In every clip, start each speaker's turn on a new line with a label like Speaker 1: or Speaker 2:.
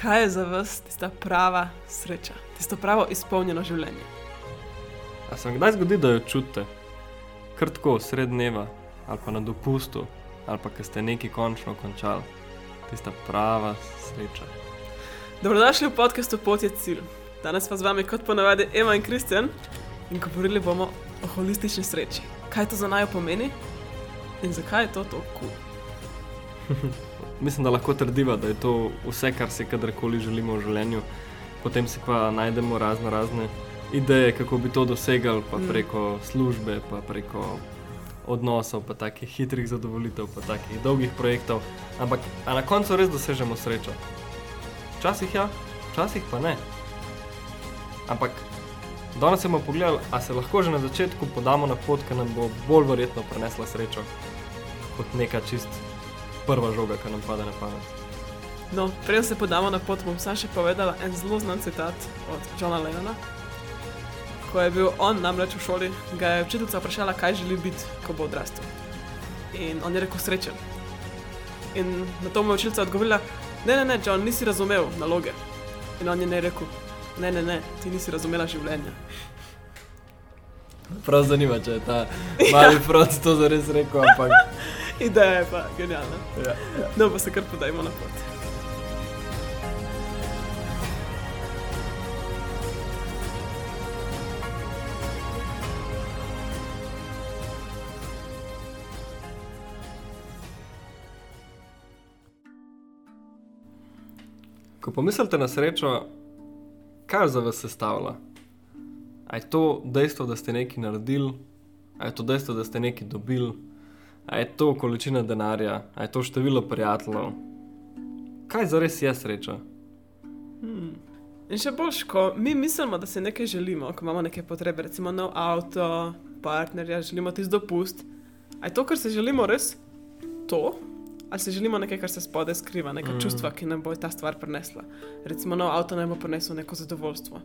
Speaker 1: kaj je za vas tista prava sreča, tisto pravo izpolnjeno življenje?
Speaker 2: A se vam kdaj zgodi, da jo čutite? Krtko, sred dneva, ali pa na dopustu, ali pa, ker ste neki končno končali. Tista prava sreča.
Speaker 1: Dobrodošli v podkastu Pot je cilj. Danes pa z vami, kot ponavadi, Ema in Kristjan in govorili bomo o holistični sreči. Kaj to za naj pomeni in zakaj je to tako kul? Cool?
Speaker 2: Mislim, da lahko trdiva, da je to vse, kar si kadarkoli želimo v življenju. Potem si pa najdemo razno razne ideje, kako bi to dosegali, pa preko službe, pa preko odnosov, pa takih hitrih zadovoljitev, pa takih dolgih projektov. Ampak na koncu res dosežemo srečo. Včasih ja, včasih pa ne. Ampak danes bomo pogledali, ali se lahko že na začetku podamo na pot, ki nam bo bolj verjetno prinesla srečo kot neka čist prva žoga, ki nam pade na pamet.
Speaker 1: No, preden se podamo na pot, bom samo še povedala en zelo znan citat od Johna Lennona. Ko je bil on namreč v šoli, ga je učiteljica vprašala, kaj želi biti, ko bo odrastel. In on je rekel: srečen. In na to mu je učiteljica odgovorila: Ne, ne, ne, John, nisi razumel naloge. In on je ne rekel: Ne, ne, ne, ti nisi razumela življenja.
Speaker 2: Prav zanima, če je ta mali front to zares rekel, ampak
Speaker 1: Ideja je pa genialna.
Speaker 2: ja, ja.
Speaker 1: No, pa se kar podajmo na pot.
Speaker 2: Ko pomislite na srečo, kaj za vas sestavlja? Je to dejstvo, da ste nekaj naredili, je to dejstvo, da ste nekaj dobili, a je to količina denarja, a je to število prijateljev. Kaj za res je sreča?
Speaker 1: Hmm. In še boljš, ko mi mislimo, da se nekaj želimo, ko imamo neke potrebe, recimo nov avto, partnerja, želimo tisti dopust. A je to, kar se želimo, res to? Ali se želimo nekaj, kar se spodaj skriva, neka
Speaker 2: mm.
Speaker 1: čustva, ki nam bo ta stvar prinesla? Recimo nov avto nam bo prinesel neko zadovoljstvo.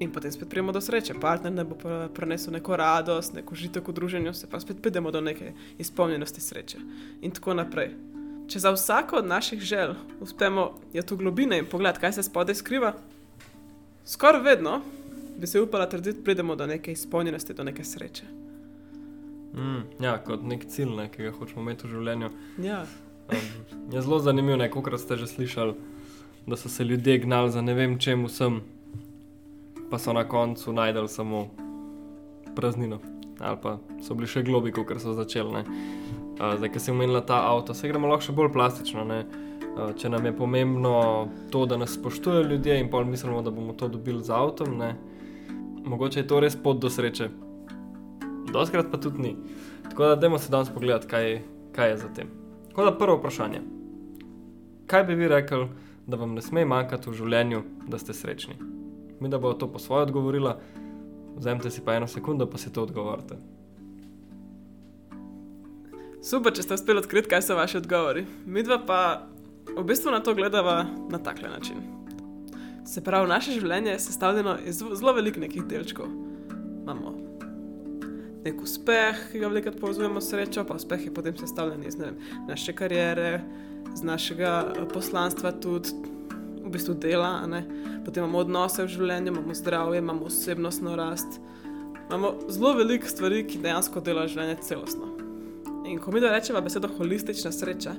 Speaker 1: In potem spet pridemo do sreče, partner nam bo pr- prinesel neko radost, neko užitek v druženju, se pa spet pridemo do neke izpolnjenosti sreče. In tako naprej. Če za vsako od naših želj uspemo je tu globine in pogled, kaj se spodaj skriva, skoraj vedno bi se upala trditi, pridemo do neke izpolnjenosti, do neke sreče.
Speaker 2: Mm, ja, kot nek cilj, ne, ki ga hočemo imeti v življenju.
Speaker 1: Ja,
Speaker 2: Um, je zelo zanimivo, nekokrat ste že slišali, da so se ljudje gnali za ne vem čem vsem, pa so na koncu najdel samo praznino. Ali pa so bili še globi, kot so začeli. ne. Uh, zdaj, ki si omenila ta avto, se gremo lahko še bolj plastično. ne. Uh, če nam je pomembno to, da nas spoštujejo ljudje in pol mislimo, da bomo to dobili z avtom, ne. mogoče je to res pot do sreče. Doskrat pa tudi ni. Tako da, dajmo se danes pogledati, kaj, kaj je za tem. Tako da prvo vprašanje. Kaj bi vi rekli, da vam ne sme manjkati v življenju, da ste srečni? Mi da bo to po svoje odgovorila, vzemite si pa eno sekundo, pa si to odgovorite.
Speaker 1: super, če ste uspeli odkriti, kaj so vaši odgovori. Mi dva pa v bistvu na to gledava na takle način. Se pravi, naše življenje je sestavljeno iz zelo velikih nekih delčkov. Imamo nek uspeh, ki ga velikokrat povezujemo s srečo, pa uspeh je potem sestavljen iz vem, naše kariere, iz našega eh, poslanstva, tudi v bistvu dela. Potem imamo odnose v življenju, imamo zdravje, imamo osebnostno rast. Imamo zelo veliko stvari, ki dejansko delajo življenje celostno. In ko mi da rečemo besedo holistična sreča,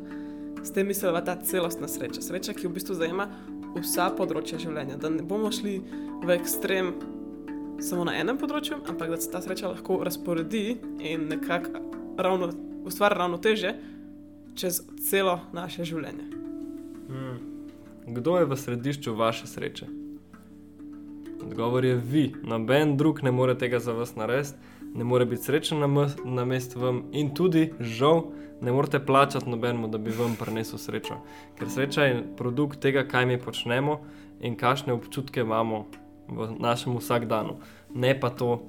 Speaker 1: s tem mislimo ta celostna sreča. Sreča, ki v bistvu zajema vsa področja življenja. Da ne bomo šli v ekstrem samo na enem področju, ampak da se ta sreča lahko razporedi in nekako ravno, ustvari ravnoteže čez celo naše življenje.
Speaker 2: Kdo je v središču vaše sreče? Odgovor je vi. Noben drug ne more tega za vas narediti, ne more biti srečen na, na mestu vam in tudi, žal, ne morete plačati nobenemu, da bi vam prinesel srečo. Ker sreča je produkt tega, kaj mi počnemo in kakšne občutke imamo v našem vsakdanu, ne pa to,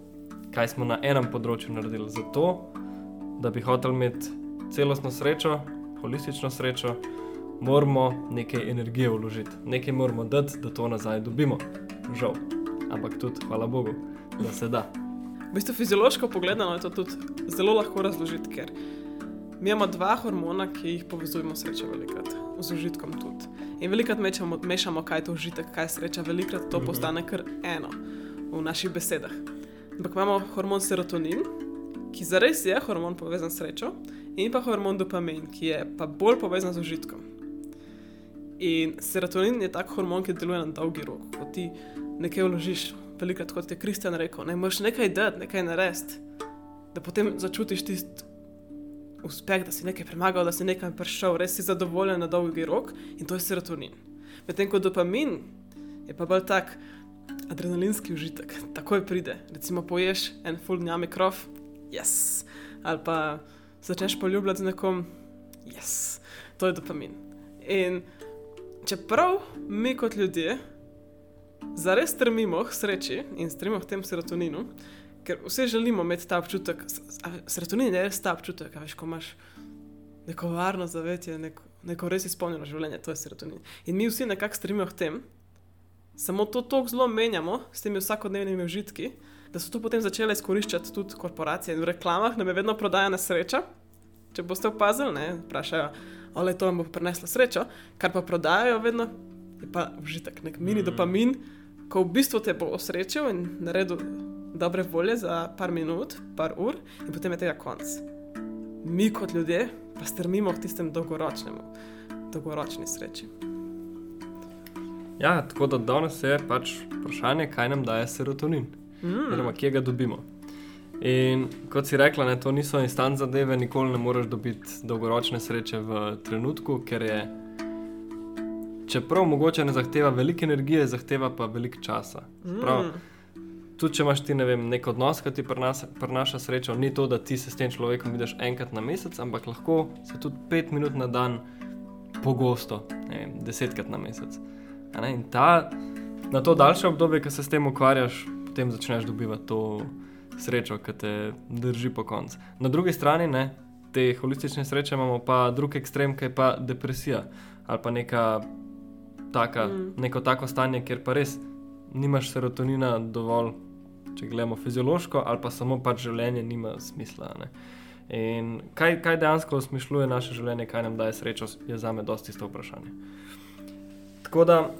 Speaker 2: kaj smo na enem področju naredili. Zato, da bi hotel imeti celostno srečo, holistično srečo, moramo nekaj energije vložiti, nekaj moramo dati, da to nazaj dobimo. Žal. Ampak tudi, hvala Bogu, da se da.
Speaker 1: V bistvu fiziološko pogledano je to tudi zelo lahko razložiti, ker Mi imamo dva hormona, ki jih povezujemo srečo velikrat, z užitkom tudi. In velikrat mečamo, mešamo, kaj je to užitek, kaj je sreča, velikrat to postane kar eno v naših besedah. Ampak imamo hormon serotonin, ki zares je hormon povezan s srečo, in pa hormon dopamin, ki je pa bolj povezan z užitkom. In serotonin je tak hormon, ki deluje na dolgi rok. Ko ti nekaj vložiš, velikrat kot je Kristjan rekel, ne moreš nekaj dati, nekaj narediti, da potem začutiš tisti uspeh, da si nekaj premagal, da si nekaj prišel, res si zadovoljen na dolgi rok in to je serotonin. Medtem ko dopamin je pa bolj tak adrenalinski užitek, takoj pride. Recimo poješ en full njami krov, yes. ali pa začneš poljubljati z nekom, yes. to je dopamin. In čeprav mi kot ljudje zares strmimo k sreči in strmimo k temu serotoninu, ker vsi želimo imeti ta občutek, serotonin je res ta občutek, veš, ko imaš neko varno zavetje, neko, neko res izpolnjeno življenje, to je serotonin. In mi vsi nekako strmimo k temu, samo to tako zelo menjamo s temi vsakodnevnimi užitki. Da so to potem začele izkoriščati tudi korporacije. In v reklamah nam je vedno prodajana sreča. Če boste opazili, ne, vprašajo, ali to vam bo prineslo srečo, kar pa prodajajo vedno, je pa užitek, nek mini dopamin, ko v bistvu te bo osrečil in naredil dobre volje za par minut, par ur, in potem je tega konc. Mi kot ljudje pa strmimo k tistemu dolgoročnemu, dolgoročni sreči.
Speaker 2: Ja, tako da danes je pač vprašanje, kaj nam daje serotonin,
Speaker 1: Mm.
Speaker 2: oziroma kje ga dobimo. In kot si rekla, ne, to niso instant zadeve, nikoli ne moreš dobiti dolgoročne sreče v trenutku, ker je, čeprav mogoče ne zahteva veliko energije, zahteva pa veliko časa. Prav,
Speaker 1: Mm.
Speaker 2: tudi če imaš ti ne vem, nek odnos, ki ti prinaša, srečo, ni to, da ti se s tem človekom vidiš enkrat na mesec, ampak lahko se tudi pet minut na dan, pogosto, ne vem, desetkrat na mesec. Ne, in ta, na to daljše obdobje, ki se s tem ukvarjaš, potem začneš dobivati to srečo, ki te drži po koncu. Na drugi strani, ne, te holistične sreče imamo pa drug ekstrem, ki je pa depresija ali pa neka taka,
Speaker 1: Mm.
Speaker 2: neko tako stanje, kjer pa res nimaš serotonina dovolj, če gledamo fiziološko, ali pa samo pač življenje nima smisla. Ne? In kaj, kaj dejansko osmišljuje naše življenje, kaj nam daje srečo, je za me dosti isto vprašanje. Tako da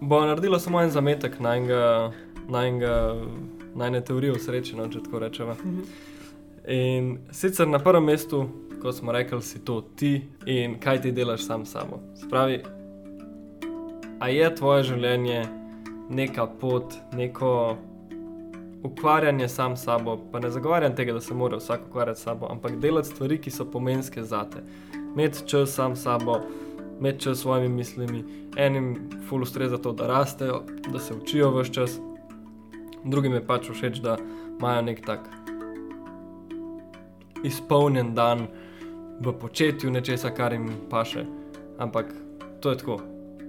Speaker 2: bo naredilo samo en zametek na enega, na enega, na ene teorije o sreči, no, če tako rečemo.
Speaker 1: Mhm.
Speaker 2: In sicer na prvem mestu, kot smo rekli, si to ti in kaj ti delaš sam s sabo. Spravi, a je tvoje življenje neka pot, neko ukvarjanje sam s sabo, pa ne zagovarjam tega, da se mora vsak ukvarjati s sabo, ampak delati stvari, ki so pomenske za te. Imeti čas sam s sabo, imeti čas s svojimi mislimi, enim ful ustreza to, da rastejo, da se učijo vse čas, drugim je pač všeč, da imajo nek tak izpolnjen dan v početju nečesa, kar jim paše. Ampak to je tako.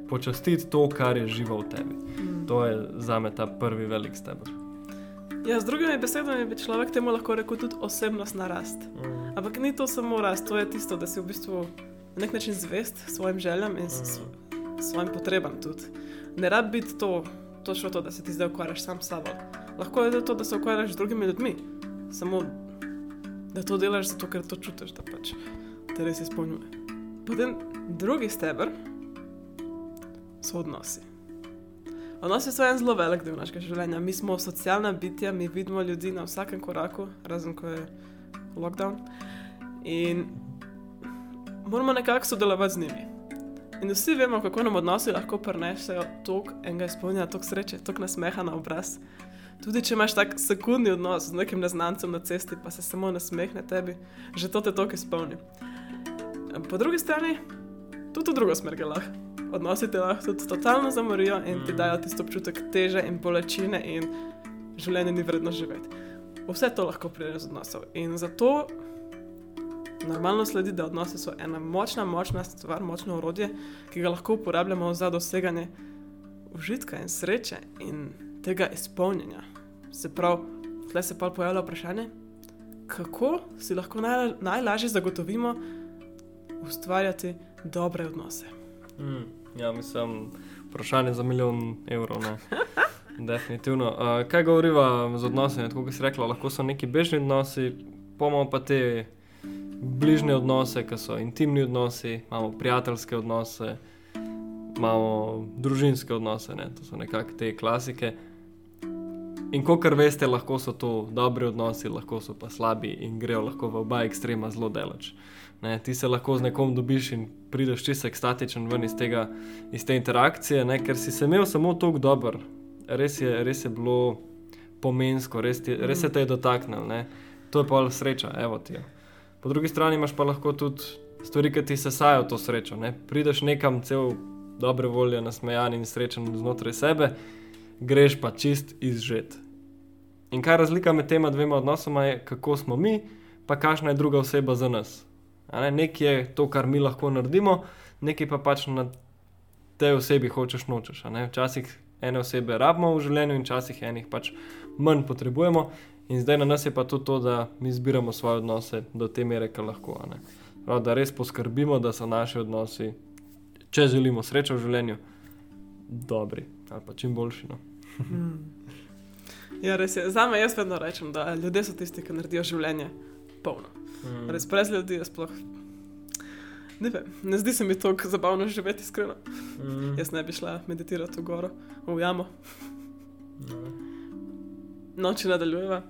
Speaker 2: Počastiti to, kar je živo v tebi.
Speaker 1: Mm.
Speaker 2: To je za me ta prvi velik stebr.
Speaker 1: Ja, z drugimi besedami bi človek temu lahko rekel tudi osebnostna rast.
Speaker 2: Mm.
Speaker 1: Ampak ni to samo rast, to je tisto, da si v bistvu na nek način zvest svojim željam in s, svojim potrebam tudi. Ne rab biti to, točno to, da se ti zdaj ukvarjaš sam s sabo. Lahko je to, da se ukvarjaš z drugimi ljudmi. Samo da to delaš zato, ker to čutiš, da pač te res izpolnjuje. Potem drugi stebr so odnosi. Odnosi so en zelo velik del našega življenja. Mi smo socialna bitja, mi vidimo ljudi na vsakem koraku, razen ko je lockdown. In moramo nekako sodelovati z njimi. In vsi vemo, kako nam odnosi lahko prinesejo toliko enega izpolnjenja, toliko sreče, toliko nasmeha na obraz. Tudi če imaš tak sekundni odnos z nekim neznancem na cesti, pa se samo nasmehne tebi, že to te toliko izpolni. Po drugi strani, tudi v drugo smer gre lahko. Odnosi te lahko tudi totalno zamorijo in ti dajo tisto občutek teže in bolečine in življenje ni vredno živeti. Vse to lahko pride iz odnosov. In zato normalno sledi, da odnosi so ena močna, močna stvar, močno orodje, ki ga lahko uporabljamo za doseganje užitka in sreče in tega izpolnjenja. Se pravi, tle se pa pojavlja vprašanje, kako si lahko naj, najlažje zagotovimo ustvarjati dobre odnose.
Speaker 2: Mm. Ja, mislim, vprašanje za milijon evrov. Definitivno. Uh, kaj govoriva z odnosi? Tako kot si rekla, lahko so neki bežni odnosi, Pomamo pa te bližnje odnose, ki so intimni odnosi, imamo prijateljske odnose, imamo družinske odnose, ne? to so nekako te klasike. In kot kar veste, lahko so to dobri odnosi, lahko so pa slabi in grejo lahko v oba ekstrema zelo delač. Ne, ti se lahko z nekom dobiš in prideš čisto ekstatičen ven iz, tega, iz te interakcije, ne, ker si se imel samo tako dober, res je, res je bilo pomensko, res, ti, res se te je dotaknil. Ne. To je pa sreča, evo ti. Po drugi strani imaš pa lahko tudi stvari, ki ti sesajo to srečo. Ne. Prideš nekam cel dobre volje, nasmejan in srečen znotraj sebe, greš pa čist izžet. In kaj razlika med tema dvema odnosoma je, kako smo mi, pa kakšna je druga oseba za nas. Ne, nekaj je to, kar mi lahko naredimo, nekaj pa pač na tej osebi hočeš nočeš. Včasih ene osebe rabimo v življenju, in včasih enih pač manj potrebujemo. In zdaj na nas je pa tudi to, da mi zbiramo svoje odnose do te mere, kar lahko. Prav, da res poskrbimo, da so naši odnosi, če želimo srečo v življenju, dobri ali pa čim boljši. No.
Speaker 1: Hmm. Ja, res je. Za me jaz vedno rečem, da ljudje so tisti, ki naredijo življenje polno. Mm. Res brez ljudi je sploh. Ne, vem, ne zdi se mi tako zabavno živeti, iskreno. Mm. Jaz ne bi šla meditirati v goro, v jamo. Mm. Noči nadaljujeva.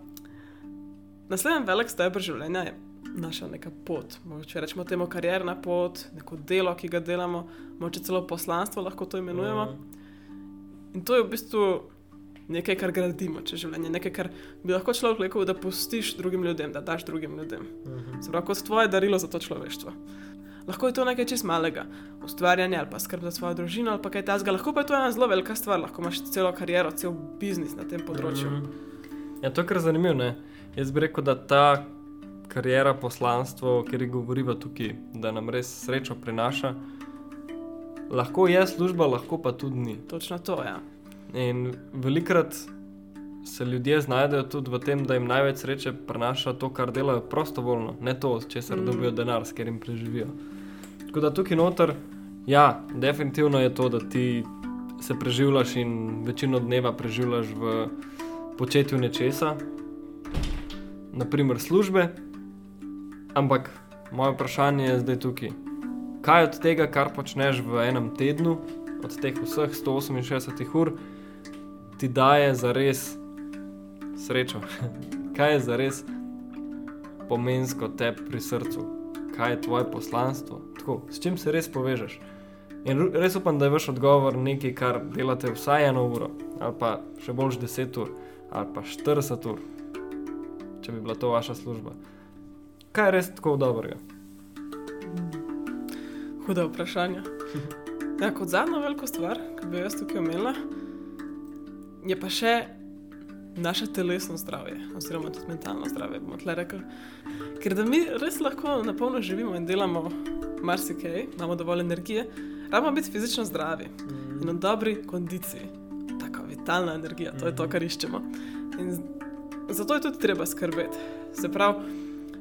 Speaker 1: Naslednji velik stebr življenja je naša neka pot. Če rečemo temu karjerna pot, neko delo, ki ga delamo, moče celo poslanstvo lahko to imenujemo. Mm. In to je v bistvu nekaj, kar gradimo čez življenje, nekaj, kar bi lahko človek rekel, da pustiš drugim ljudem, da daš drugim ljudem. Uh mhm. -huh. Sprav, kot tvoje darilo za to človeštvo. Lahko je to nekaj čist malega, ustvarjanje ali pa skrb za svojo družino ali kaj takega, lahko pa je to ena zelo velika stvar, lahko imaš celo kariero, cel biznis na tem področju. Uh mhm.
Speaker 2: -huh. Ja, to je kar zanimivo. Ne? Jaz bi rekel, da ta karijera, poslanstvo, ker je govoriva tukaj, da nam res srečo prinaša. Lahko je služba, lahko pa tudi ni.
Speaker 1: Točno to, ja.
Speaker 2: In velikrat se ljudje znajdejo tudi v tem, da jim največ sreče prinaša to, kar delajo prostovoljno, ne to, če se mm. dobijo denar, s katerim preživijo. Tako da tukaj noter, ja, definitivno je to, da ti se preživljaš in večino dneva preživljaš v početju nečesa, naprimer službe. Ampak moje vprašanje je zdaj tukaj. Kaj od tega, kar počneš v enem tednu, od teh vseh 168 ur, ti daje za res srečo. Kaj je za res pomensko tebi pri srcu, kaj je tvoje poslanstvo, Tako, s čim se res povežeš. In res upam, da je vaš odgovor nekaj, kar delate vsaj eno uro, ali pa še bolj 10 ur, ali pa 40 ur, če bi bila to vaša služba. Kaj je res tako dobrega?
Speaker 1: Huda vprašanja. Ja, kot zadnja velika stvar, ki bi jaz tukaj omenila, je pa še naše telesno zdravje, oziroma tudi mentalno zdravje, bomo tle rekli. Ker da mi res lahko na polno živimo in delamo marsikaj, imamo dovolj energije, rabimo biti fizično zdravi mm. in v dobri kondiciji. Tako vitalna energija, to je to, kar iščemo. In zato je tudi treba skrbeti. Se pravi,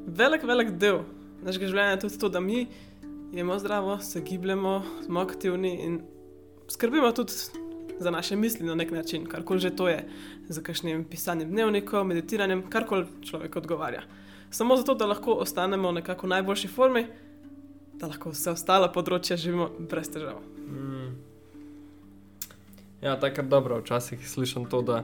Speaker 1: velik, velik del našega življenja je tudi to, da mi jemo zdravo, se gibljemo, smo aktivni in skrbimo tudi za naše misli na nek način, karkoli že to je, za kakšnim pisanjem dnevnikov, meditiranjem, karkoli človek odgovarja. Samo zato, da lahko ostanemo nekako v najboljši formi, da lahko vse ostale področje živimo brez težav. Mm.
Speaker 2: Ja, tako je dobro. Včasih slišim to, da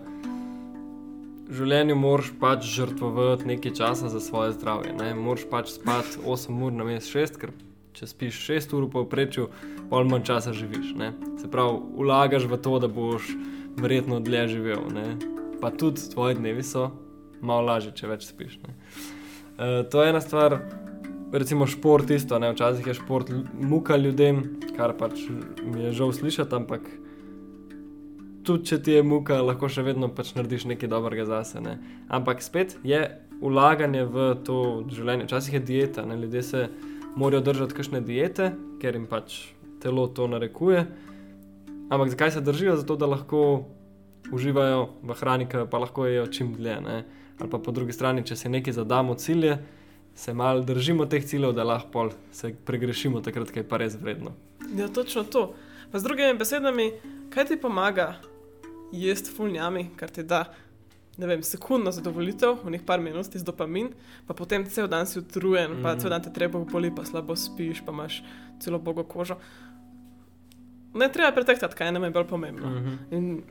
Speaker 2: življenju moraš pač žrtvovati nekaj časa za svoje zdravje. Ne? Moraš pač spati 8 ur na mesec, 6, ker če spiš 6 ur v povprečju, pol manj časa živiš. Ne? Se pravi, vlagaš v to, da boš verjetno dlje živel. Ne? Pa tudi tvoji dnevi so malo lažje, če več spiš. E, to je ena stvar, recimo šport isto. Ne? Včasih je šport muka ljudem, kar pač mi je žal slišati, ampak. Tudi če ti je muka, lahko še vedno pač narediš nekaj dobrega zase. Ne? Ampak spet je ulaganje v to življenje. Včasih je dieta, ne? ljudje se morajo držati kakšne diete, ker jim pač telo to narekuje. Ampak zakaj se držijo? Zato, da lahko uživajo v hrani, ki pa lahko jejo čim dlje. Ne? Ali pa po drugi strani, če se nekaj zadamo cilje, se malo držimo teh ciljev, da lahko se pregrešimo takrat, je pa res vredno.
Speaker 1: Ja, točno to. Pa z drugimi besedami, kaj ti pomaga jesti fulnjami, kar ti da ne vem, sekundno zadovoljitev, v nekaj par minut, ti z dopamin, pa potem cel dan si utrujen, pa
Speaker 2: Mhm.
Speaker 1: cel dan te treba boli, pa slabo spiš, pa imaš celo bogo kožo. Ne treba pretehtati, kaj nam je bolj pomembno.
Speaker 2: Mhm.
Speaker 1: In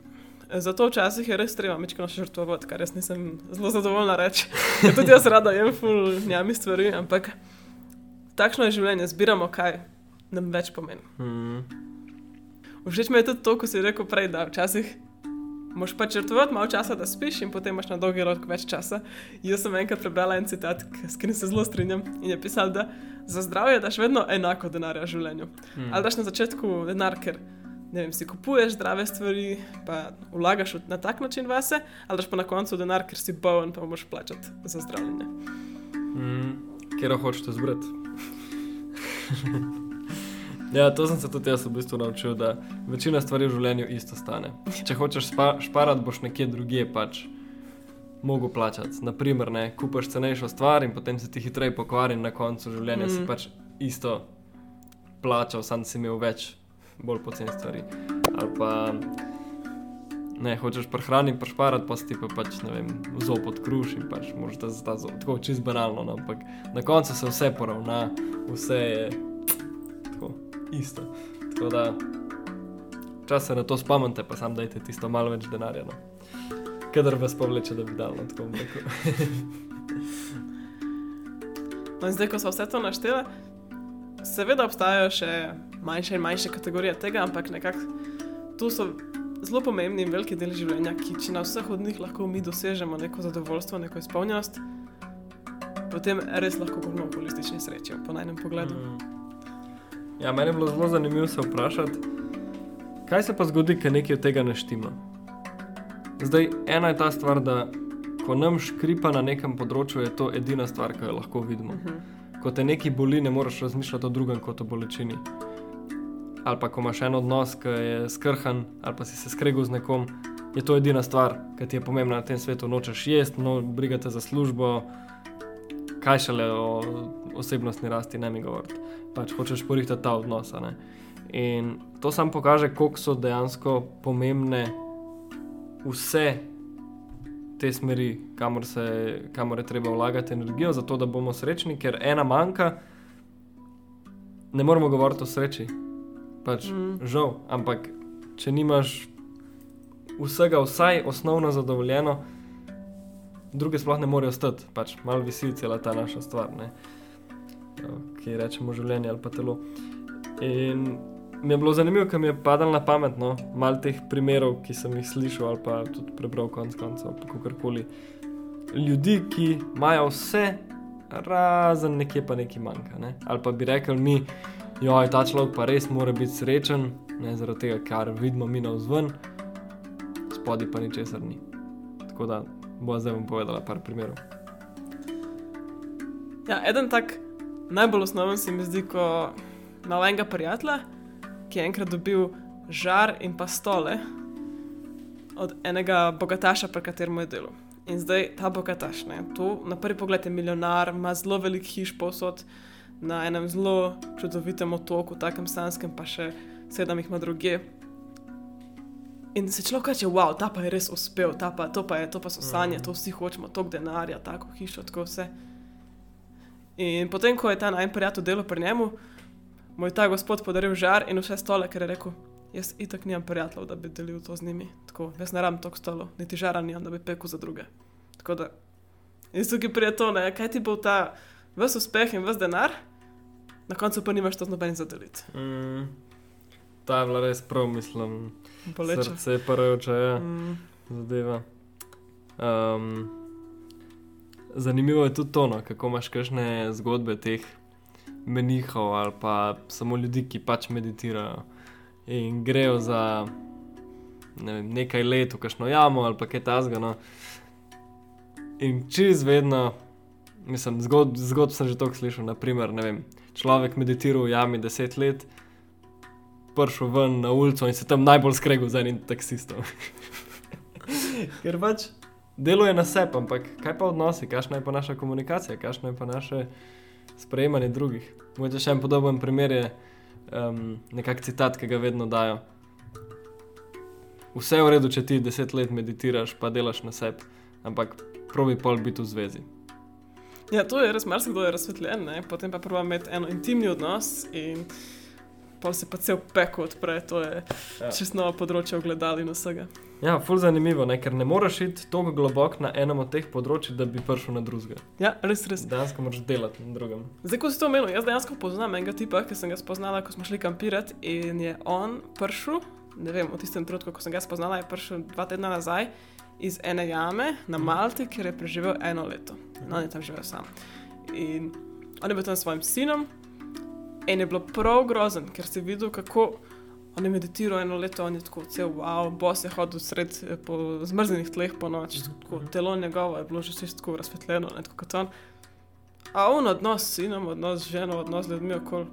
Speaker 1: zato včasih je res treba mečkano žrtvovati, kar jaz nisem zelo zadovoljna reči. Ker tudi jaz rada jem ful njami stvari, ampak takšno je življenje, zbiramo kaj nam več pomeni.
Speaker 2: Mhm.
Speaker 1: Všeč mi je tudi to, ko si rekel prej, da včasih moš pač žrtvovati malo časa, da spiš in potem imaš na dolgi rok več časa. Jaz sem enkrat prebrala en citat, s katerim se zelo strinjam in je pisal, da za zdravje daš vedno enako denarja v življenju.
Speaker 2: Mhm.
Speaker 1: Ali daš na začetku denar, ker ne vem, si kupuješ zdrave stvari, pa vlagaš na tak način vase, ali daš pa na koncu denar, ker si bolen, pa moraš plačati za zdravljenje.
Speaker 2: Mm, Kjer hočeš zbrati? ja, to sem se tudi jaz v bistvu naučil, da večina stvari v življenju isto stane. Če hočeš spa, šparati, boš nekje drugje pač mogel plačati. Naprimer, ne, kupaš cenejšo stvar in potem se ti hitreje pokvari in na koncu življenja mm. si pač isto plačal, sam si imel več bolj poceni stvari. Ali pa ne, hočeš prehraniti, pa šparati, pa si ti pa pač, ne vem, zob odkruš in pač moraš da za ta zob. Tako čist banalno, no, ampak na koncu se vse poravna, vse je isto. Tako da čas se na to spomnite, pa sam dajte tisto malo več denarja. No. Kadar vas povleče, da bi dal na tako neko.
Speaker 1: No in zdaj, ko smo vse to našteli, seveda obstajajo še manjše in manjše kategorije tega, ampak nekako tu so zelo pomembni in veliki deli življenja, ki če na vseh od njih lahko mi dosežemo neko zadovoljstvo, neko izpolnjenost, potem res lahko govorimo o holistični sreči, po najnem pogledu.
Speaker 2: Mm. Ja, meni je bilo zelo zanimivo se vprašati, kaj se pa zgodi, ker nekaj od tega ne štima. Zdaj, ena je ta stvar, da ko nam škripa na nekem področju, je to edina stvar, ki jo lahko vidimo.
Speaker 1: Mhm.
Speaker 2: Ko te nekaj boli, ne moreš razmišljati o drugem kot o bolečini. Ali pa ko imaš en odnos, ki je skrhan, ali pa si se skregal z nekom, je to edina stvar, ki ti je pomembna na tem svetu. Nočeš jesti, no, brigate za službo, kaj šele o osebnostni rasti, ne mi govoriti. Pač hočeš porihtati ta odnos. a ne. In to sam pokaže, koliko so dejansko pomembne vse te smeri, kamor, se, kamor je treba vlagati energijo, zato da bomo srečni, ker ena manjka, ne moremo govoriti o sreči. Pač,
Speaker 1: mm.
Speaker 2: Žal, ampak če nimaš vsega, vsaj osnovno zadovoljeno, druge sploh ne morejo stati, pač malo visi cela ta naša stvar, ne? Ja, ki rečemo življenje ali pa telo. In mi je bilo zanimivo, ker mi je padalo na pamet, no, malo teh primerov, ki sem jih slišal ali pa tudi prebral, konec koncev, kakorkoli. Ljudi, ki imajo vse, razen nekje pa nekaj manjka. Ne? Ali pa bi rekli mi, joj, ta človek pa res mora biti srečen, ne zaradi tega, kar vidimo mi na vzven, spodaj pa ničesar ni. Tako da bo zdaj bom povedala par primerov.
Speaker 1: Ja, eden tak najbolj osnoven se mi zdi, ko imamo enega prijatelja, ki je enkrat dobil žar in pa stole od enega bogataša, pri katerem je delal. In zdaj ta bogataš, ne, tu na prvi pogled je milijonar, ima zelo velik hiš posod na enem zelo čudovitem otoku, takem sanskem, pa še sedem jih ima druge. In se človek reče, wow, ta pa je res uspel, ta pa, to, pa je, to pa so sanje, to vsi hočemo, toliko denarja, tako hišo, tako vse. In potem, ko je ta najmanj prijatelj delal pri njemu, mu je ta gospod podaril žar in vse stole, ker je rekel: Jaz itak nimam prijateljev, da bi delil to z njimi. Tako, jaz ne rabim toliko stolov, niti žara nimam, da bi pekel za druge. Tako da, in tukaj prije to, ne, kaj ti bo ta ves uspeh in ves denar, na koncu pa nimaš to z nobenim zadeliti.
Speaker 2: Mm, ta je bila res prav, mislim,
Speaker 1: Boleče.
Speaker 2: srce parajoče ja,
Speaker 1: Mm,
Speaker 2: zadeva. Um, zanimivo je tudi to, no, kako imaš kakšne zgodbe teh menihov ali pa samo ljudi, ki pač meditirajo in grejo za ne vem, nekaj let v kakšno jamo ali pa kaj tasga. No. In čez vedno, mislim, zgodb, zgodb sem že toliko slišal, naprimer, ne vem, človek meditiral v jami deset let. Prišel ven na ulico in se tam najbolj skregal z enim taksistom. Ker pač deluje na sebe, ampak kaj pa odnosi, kakšna je pa naša komunikacija, kakšno je pa naše sprejemanje drugih. Mogoče še en podoben primer je um, nekak citat, ki ga vedno dajo. Vse je v redu, če ti deset let meditiraš, pa delaš na sebi. ampak probi pol biti v zvezi.
Speaker 1: Ja, to je res marsikdo je razsvetljen, ne? potem pa prvo imeti eno intimni odnos in pol se pa cel peko odpre, to je
Speaker 2: Ja.
Speaker 1: čisto novo področje ogledali in vsega.
Speaker 2: Ja, ful zanimivo, ne? ker ne moreš iti tako globoko na enem od teh področji, da bi prišel na drugega.
Speaker 1: Ja, res, res.
Speaker 2: Dejansko moraš delati na drugem.
Speaker 1: Zdaj, ko si to omenil, jaz dejansko poznam enega tipa, ki sem ga spoznala, ko smo šli kampirati in je on prišel, ne vem, v tistem trenutku, ko sem ga spoznala, je prišel dva tedna nazaj iz ene jame na Malti, kjer je preživel eno leto. No, on je tam živel sam. In on je bil tam s svojim sinom in je bilo prav grozen, ker si videl, kako on je meditiral eno leto, on je tako cel wow, bos je hodil sred eh, po zmrznjenih tleh po noč, tako telo njegovo je bilo že vse tako razsvetljeno, ne tako kot on. A on odnos s sinom, odnos z ženo, odnos z ljudmi okoli,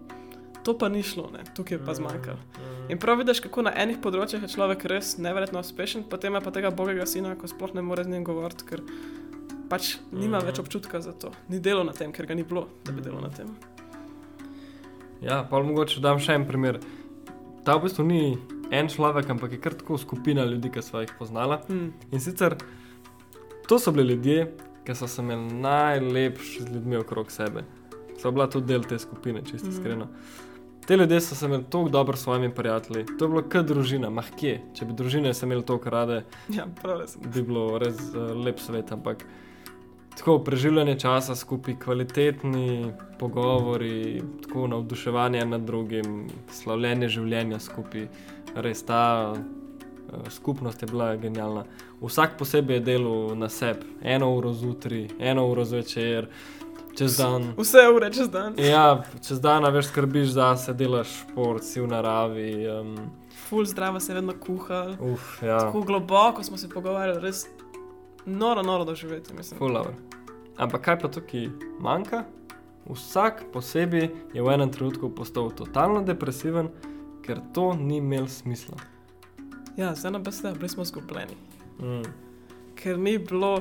Speaker 1: to pa ni šlo, ne, tukaj je pa zmanjkalo.
Speaker 2: Mm.
Speaker 1: In prav vidiš, kako na enih področjih je človek res neverjetno uspešen, potem pa tega bogega sina, ko sploh ne more z njim govoriti, ker pač nima
Speaker 2: Mhm.
Speaker 1: več občutka za to. Ni delo na tem, ker ga ni bilo, da bi delo na tem.
Speaker 2: Ja, pa mogoče dam še en primer. Ta v bistvu ni en človek, ampak je kar tako skupina ljudi, ki so jih poznala.
Speaker 1: Hmm.
Speaker 2: In sicer to so bili ljudje, ki so se imeli najlepši z ljudmi okrog sebe. So bila tudi del te skupine, čisto
Speaker 1: Mhm.
Speaker 2: iskreno. Te ljudje so se imeli tako dobro s svojimi prijatelji, to je bilo kot družina, mahkje. Če bi družine se imeli tako rade,
Speaker 1: Ja,
Speaker 2: bi bilo res uh, lep svet, ampak tako preživljanje časa skupaj, kvalitetni pogovori, tako navduševanje nad drugim, slavljenje življenja skupaj, res ta uh, skupnost je bila genialna. Vsak posebej je delal na sebi, eno uro zjutraj, eno uro zvečer, čez dan.
Speaker 1: Vse ure čez dan.
Speaker 2: Ja, čez dan, veš, skrbiš za sebe, delaš šport, si v naravi. Um,
Speaker 1: Ful zdravo se vedno kuhal.
Speaker 2: uf, ja.
Speaker 1: Tako globoko smo se pogovarjali, res noro, noro doživeti, mislim.
Speaker 2: Fulover. Ampak kaj pa tukaj manjka? Vsak posebej je v enem trenutku postal totalno depresiven, ker to ni imel smisla.
Speaker 1: Ja, zdaj na besede, bili smo zgubljeni.
Speaker 2: Mm.
Speaker 1: Ker ni bilo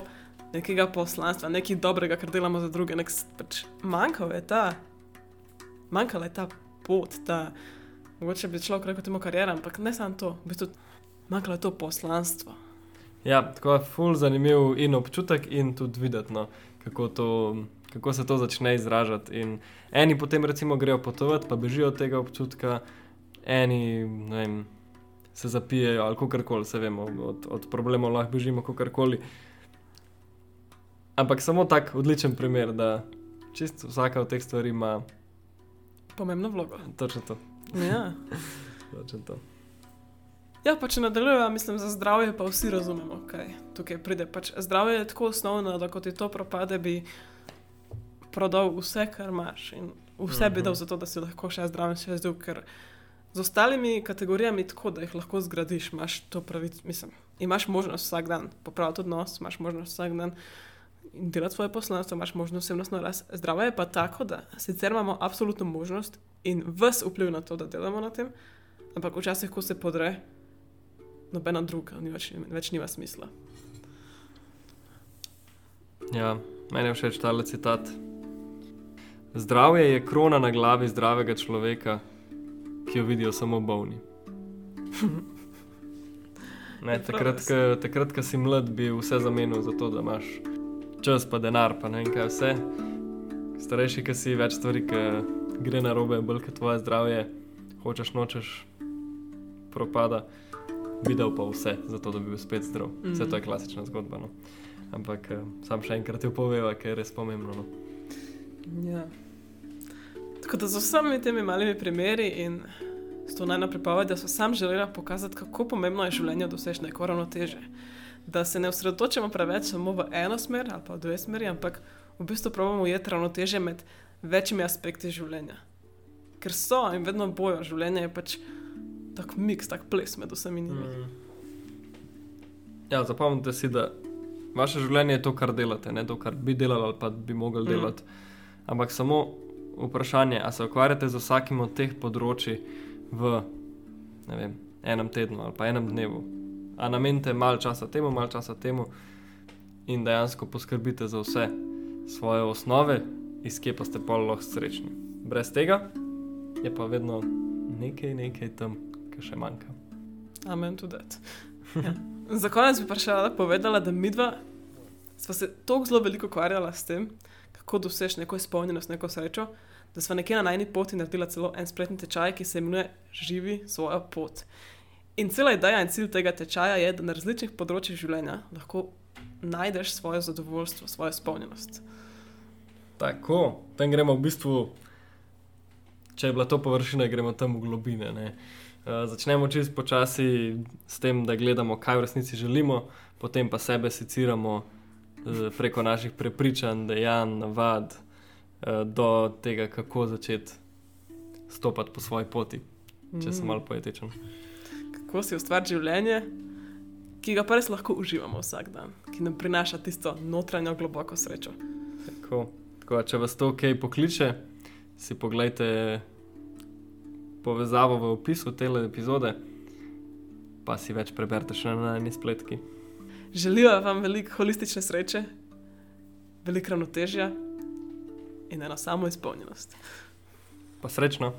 Speaker 1: nekega poslanstva, nekaj dobrega, kar delamo za druge. Nek, pač, manjkal je ta, manjkala je ta pot, ta, mogoče bi človek rekel temu karijera, ampak ne samo to, v bistvu manjkalo je to poslanstvo.
Speaker 2: Ja, tako je ful zanimiv in občutek, in tudi videti, no, kako, to, kako se to začne izražati. In eni potem recimo grejo potovati, pa bežijo od tega občutka, eni vem, se zapijejo ali kakorkoli, se vemo, od, od problemov lahko bežimo kakorkoli. Ampak samo tak odličen primer, da čisto vsaka od teh stvari ima
Speaker 1: Pomembno vlogo.
Speaker 2: točno to.
Speaker 1: Ja.
Speaker 2: Točno to.
Speaker 1: Ja, pa če nadaljujemo, mislim, za zdravje pa vsi razumemo, kaj tukaj pride. Pač zdravje je tako osnovno, da ko ti to propade, bi prodal vse, kar imaš in vse bi
Speaker 2: Mhm.
Speaker 1: dal za to, da si lahko še zdrav in še zdrav, ker z ostalimi kategorijami tako, da jih lahko zgradiš, imaš to pravico, mislim, imaš možnost vsak dan popraviti odnos, imaš možnost vsak dan delati svoje poslanstvo, imaš možnost osebnostno rast. Zdravje je pa tako, da sicer imamo absolutno možnost in ves vpliv na to, da delamo na tem, ampak včasih, ko se podre, nobena druga, ni več, več nima smisla.
Speaker 2: Ja, meni je všeč ta citat. Zdravje je krona na glavi zdravega človeka, ki jo vidijo samo bolni. Ne,
Speaker 1: prav
Speaker 2: takrat, ko, takrat, ko si mlad, bi vse zamenil za to, da imaš čas, pa denar, pa ne vem kaj vse. Starejši, ki si več stvari, ki gre na robe, bolj kot tvoje zdravje, hočeš, nočeš, propada, videl pa vse, zato da bi bil spet zdrav. Mm. Vse
Speaker 1: Mhm.
Speaker 2: to je klasična zgodba. No. Ampak eh, sam še enkrat jo poveva, ker je res pomembno. No.
Speaker 1: Ja. Tako da z vsemi temi malimi primeri in s to najna pripoved, da so sam želela pokazati, kako pomembno je življenje doseči neko ravnoteže. Da se ne osredotočamo preveč samo v eno smer ali pa v dve smeri, ampak v bistvu pravimo ujeti ravnoteže med večjimi aspekti življenja. Ker so in vedno bojo, življenje je pač tak miks, tak ples med vsemi njimi. Mm.
Speaker 2: Ja, zapomnite si, da vaše življenje je to, kar delate, ne to, kar bi delali ali pa bi mogli
Speaker 1: Mm.
Speaker 2: delati. Ampak samo vprašanje, ali se ukvarjate z vsakim od teh področji v vem, enem tednu ali pa enem dnevu. A namenite malo časa temu, malo časa temu in dejansko poskrbite za vse svoje osnove, iz kje pa ste pa lahko srečni. Brez tega je pa vedno nekaj, nekaj tam, kar še manjka.
Speaker 1: Amen that. Ja. Za konec bi pa še rada povedala, da midva Sva se tako zelo veliko ukvarjala s tem, kako doseči neko izpolnjenost, neko srečo, da sva nekje na najni poti naredila celo en spletni tečaj, ki se imenuje Živi svojo pot. In cela ideja in cilj tega tečaja je, da na različnih področjih življenja lahko najdeš svoje zadovoljstvo, svojo izpolnjenost.
Speaker 2: Tako, tam gremo v bistvu, če je bila to površina, gremo tam v globine. Ne? Uh, začnemo čist počasi s tem, da gledamo, kaj v resnici želimo, potem pa sebe seciramo uh, preko naših prepričanj, dejanj, navad, uh, do tega, kako začeti stopati po svoji poti, če sem
Speaker 1: Mm.
Speaker 2: malo poetičen.
Speaker 1: Kako si ustvariti življenje, ki ga pa res lahko uživamo vsak dan, ki nam prinaša tisto notranjo globoko srečo.
Speaker 2: Tako, tako, če vas to kaj pokliče, si pogledajte povezavo v opisu te epizode, pa si več preberite še na eni spletki.
Speaker 1: Želijo vam veliko holistične sreče, veliko ravnotežja in eno samo izpolnjenost.
Speaker 2: Pa srečno!